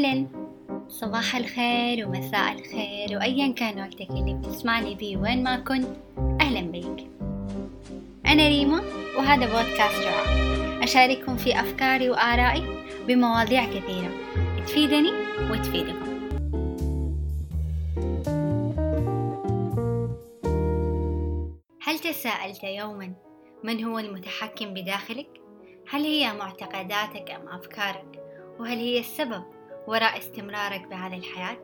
أهلا. صباح الخير ومساء الخير وأيا كان وقتك اللي بتسمعني بيه وين ما كنت أهلا بيك. أنا ريما وهذا بودكاست رعا أشارككم في أفكاري وآرائي بمواضيع كثيرة. تفيدني وتفيدكم. هل تساءلت يوما من هو المتحكم بداخلك؟ هل هي معتقداتك أم أفكارك؟ وهل هي السبب وراء استمرارك بهذه الحياة؟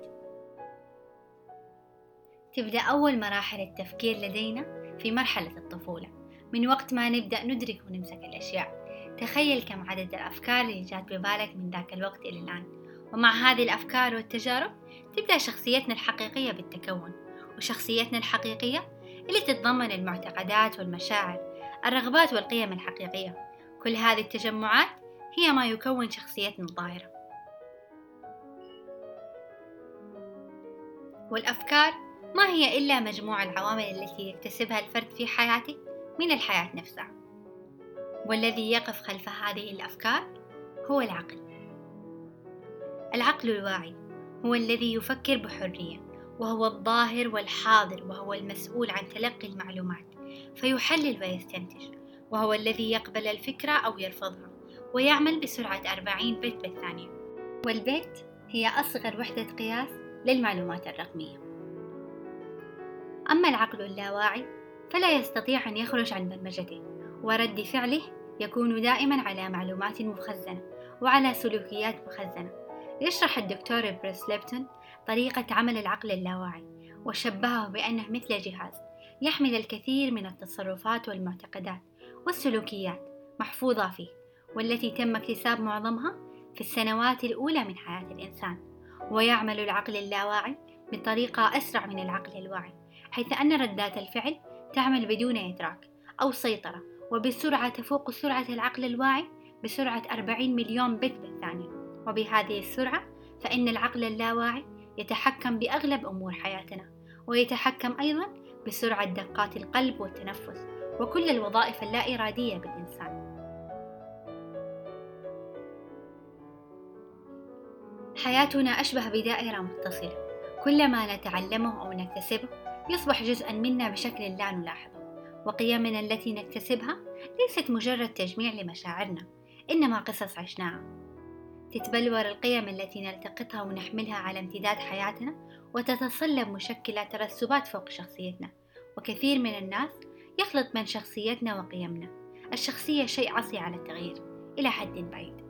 تبدأ أول مراحل التفكير لدينا في مرحلة الطفولة. من وقت ما نبدأ ندرك ونمسك الأشياء. تخيل كم عدد الأفكار اللي جات ببالك من ذاك الوقت إلى الآن. ومع هذه الأفكار والتجارب تبدأ شخصيتنا الحقيقية بالتكون. وشخصيتنا الحقيقية اللي تتضمن المعتقدات والمشاعر الرغبات والقيم الحقيقية. كل هذه التجمعات هي ما يكون شخصيتنا الظاهرة. والأفكار ما هي إلا مجموع العوامل التي يكتسبها الفرد في حياته من الحياة نفسها. والذي يقف خلف هذه الأفكار هو العقل. العقل الواعي هو الذي يفكر بحرية وهو الظاهر والحاضر وهو المسؤول عن تلقي المعلومات فيحلل ويستنتج وهو الذي يقبل الفكرة أو يرفضها ويعمل بسرعة 40 بت بالثانية. والبت هي أصغر وحدة قياس للمعلومات الرقمية. أما العقل اللاواعي فلا يستطيع أن يخرج عن برمجته ورد فعله يكون دائما على معلومات مخزنة وعلى سلوكيات مخزنة. يشرح الدكتور بريس ليبتون طريقة عمل العقل اللاواعي وشبهه بأنه مثل جهاز يحمل الكثير من التصرفات والمعتقدات والسلوكيات محفوظة فيه والتي تم اكتساب معظمها في السنوات الأولى من حياة الإنسان. ويعمل العقل اللاواعي بطريقة أسرع من العقل الواعي حيث أن ردات الفعل تعمل بدون إدراك أو سيطرة وبسرعة تفوق سرعة العقل الواعي بسرعة 40 مليون بت بالثانية. وبهذه السرعة فإن العقل اللاواعي يتحكم بأغلب أمور حياتنا ويتحكم أيضا بسرعة دقات القلب والتنفس وكل الوظائف اللا إرادية بالإنسان. حياتنا أشبه بدائرة متصلة. كلما نتعلمه أو نكتسبه يصبح جزءا منا بشكل لا نلاحظه. وقيمنا التي نكتسبها ليست مجرد تجميع لمشاعرنا إنما قصص عشناها. تتبلور القيم التي نلتقطها ونحملها على امتداد حياتنا وتتصلب مشكلة ترسبات فوق شخصيتنا. وكثير من الناس يخلط بين شخصيتنا وقيمنا. الشخصية شيء عصي على التغيير إلى حد بعيد.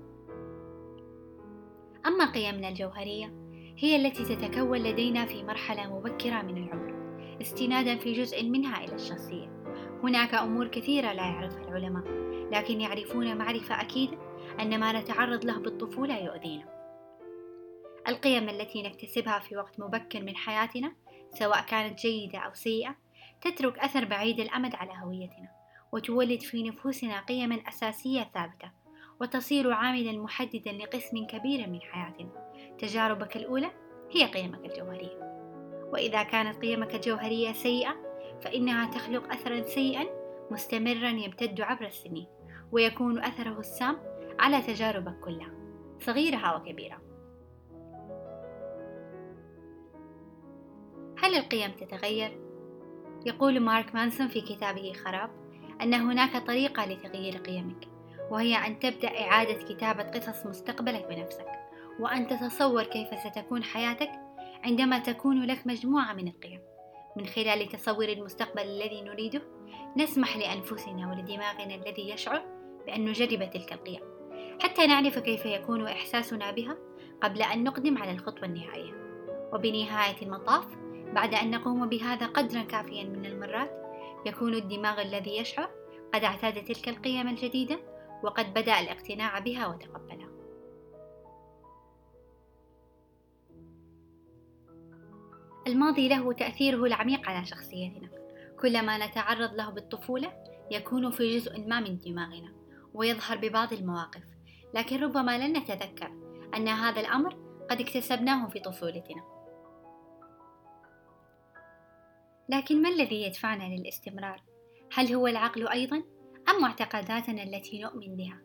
أما قيمنا الجوهرية هي التي تتكون لدينا في مرحلة مبكرة من العمر استنادا في جزء منها إلى الشخصية. هناك أمور كثيرة لا يعرفها العلماء لكن يعرفون معرفة أكيدة أن ما نتعرض له بالطفولة يؤذينا. القيم التي نكتسبها في وقت مبكر من حياتنا سواء كانت جيدة أو سيئة تترك أثر بعيد الأمد على هويتنا وتولد في نفوسنا قيما أساسية ثابتة. وتصير عاملا محددا لقسم كبير من حياتنا. تجاربك الأولى هي قيمك الجوهرية. وإذا كانت قيمك الجوهرية سيئة فإنها تخلق أثرا سيئا مستمرا يمتد عبر السنين ويكون أثره السام على تجاربك كلها صغيرها وكبيرة. هل القيم تتغير؟ يقول مارك مانسون في كتابه خراب أن هناك طريقة لتغيير قيمك. وهي أن تبدأ إعادة كتابة قصص مستقبلك بنفسك وأن تتصور كيف ستكون حياتك عندما تكون لك مجموعة من القيم. من خلال تصور المستقبل الذي نريده نسمح لأنفسنا ولدماغنا الذي يشعر بأن نجرب تلك القيم. حتى نعرف كيف يكون إحساسنا بها قبل أن نقدم على الخطوة النهائية. وبنهاية المطاف بعد أن نقوم بهذا قدرا كافيا من المرات يكون الدماغ الذي يشعر قد اعتاد تلك القيم الجديدة وقد بدأ الاقتناع بها وتقبلها. الماضي له تأثيره العميق على شخصيتنا. كلما نتعرض له بالطفولة يكون في جزء ما من دماغنا ويظهر ببعض المواقف. لكن ربما لن نتذكر أن هذا الأمر قد اكتسبناه في طفولتنا. لكن ما الذي يدفعنا للاستمرار؟ هل هو العقل أيضا؟ أم معتقداتنا التي نؤمن بها؟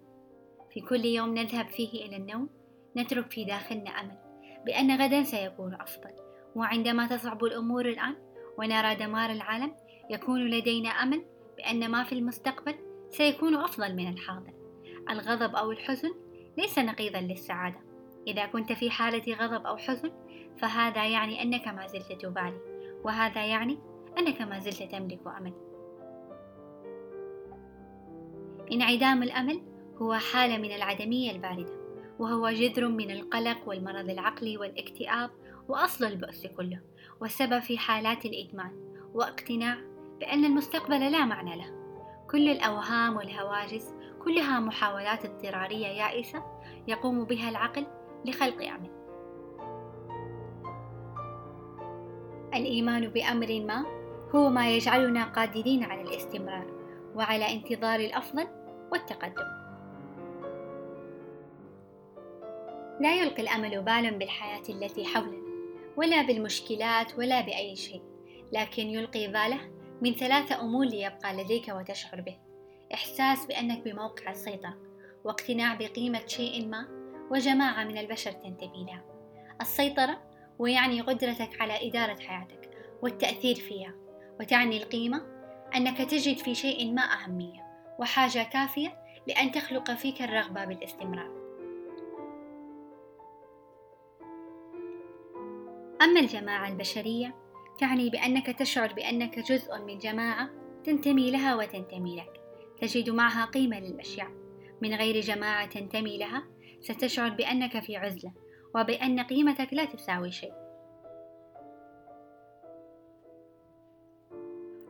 في كل يوم نذهب فيه إلى النوم نترك في داخلنا أمل بأن غدا سيكون أفضل. وعندما تصعب الأمور الآن ونرى دمار العالم يكون لدينا أمل بأن ما في المستقبل سيكون أفضل من الحاضر. الغضب أو الحزن ليس نقيضا للسعادة. إذا كنت في حالة غضب أو حزن فهذا يعني أنك ما زلت تبالي. وهذا يعني أنك ما زلت تملك أمل. انعدام الأمل هو حالة من العدمية الباردة وهو جذر من القلق والمرض العقلي والاكتئاب وأصل البؤس كله والسبب في حالات الإدمان واقتناع بأن المستقبل لا معنى له. كل الأوهام والهواجس كلها محاولات اضطرارية يائسة يقوم بها العقل لخلق أمل. الإيمان بأمر ما هو ما يجعلنا قادرين على الاستمرار وعلى انتظار الأفضل والتقدم. لا يلقي الأمل بالا بالحياة التي حولنا ولا بالمشكلات ولا بأي شيء لكن يلقي باله من ثلاثة أمور ليبقى لديك وتشعر به. إحساس بأنك بموقع السيطرة واقتناع بقيمة شيء ما وجماعة من البشر تنتمي لها السيطرة ويعني قدرتك على إدارة حياتك والتأثير فيها وتعني القيمة أنك تجد في شيء ما أهمية. وحاجة كافية لأن تخلق فيك الرغبة بالاستمرار. أما الجماعة البشرية تعني بأنك تشعر بأنك جزء من جماعة تنتمي لها وتنتمي لك. تجد معها قيمة للأشياء. من غير جماعة تنتمي لها ستشعر بأنك في عزلة وبأن قيمتك لا تساوي شيء.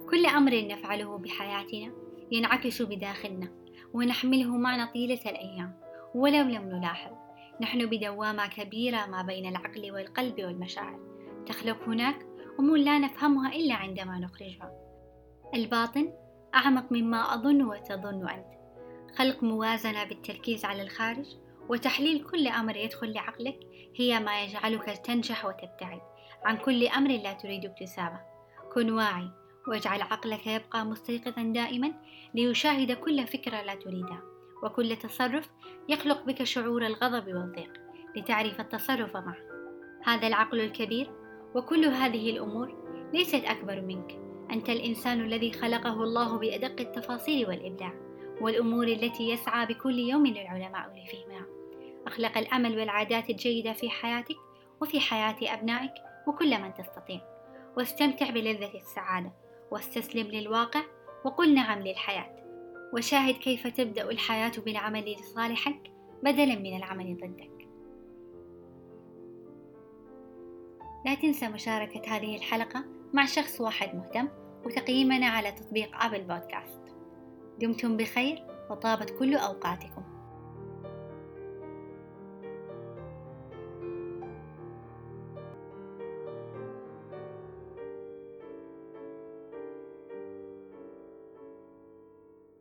كل أمر نفعله بحياتنا ينعكس بداخلنا ونحمله معنا طيلة الأيام. ولو لم نلاحظ نحن بدوامة كبيرة ما بين العقل والقلب والمشاعر. تخلق هناك أمور لا نفهمها إلا عندما نخرجها. الباطن أعمق مما أظن وتظن أنت. خلق موازنة بالتركيز على الخارج وتحليل كل أمر يدخل لعقلك هي ما يجعلك تنجح وتبتعد عن كل أمر لا تريد اكتسابه. كن واعي واجعل عقلك يبقى مستيقظا دائما ليشاهد كل فكرة لا تريدها وكل تصرف يخلق بك شعور الغضب والضيق لتعرف التصرف معه. هذا العقل الكبير وكل هذه الأمور ليست أكبر منك. أنت الإنسان الذي خلقه الله بأدق التفاصيل والإبداع والأمور التي يسعى بكل يوم العلماء لفهمها. أخلق الأمل والعادات الجيدة في حياتك وفي حياة أبنائك وكل من تستطيع. واستمتع بلذة السعادة. واستسلم للواقع وقل نعم للحياة. وشاهد كيف تبدأ الحياة بالعمل لصالحك بدلا من العمل ضدك. لا تنسى مشاركة هذه الحلقة مع شخص واحد مهتم وتقييمنا على تطبيق أبل بودكاست دمتم بخير وطابت كل أوقاتكم.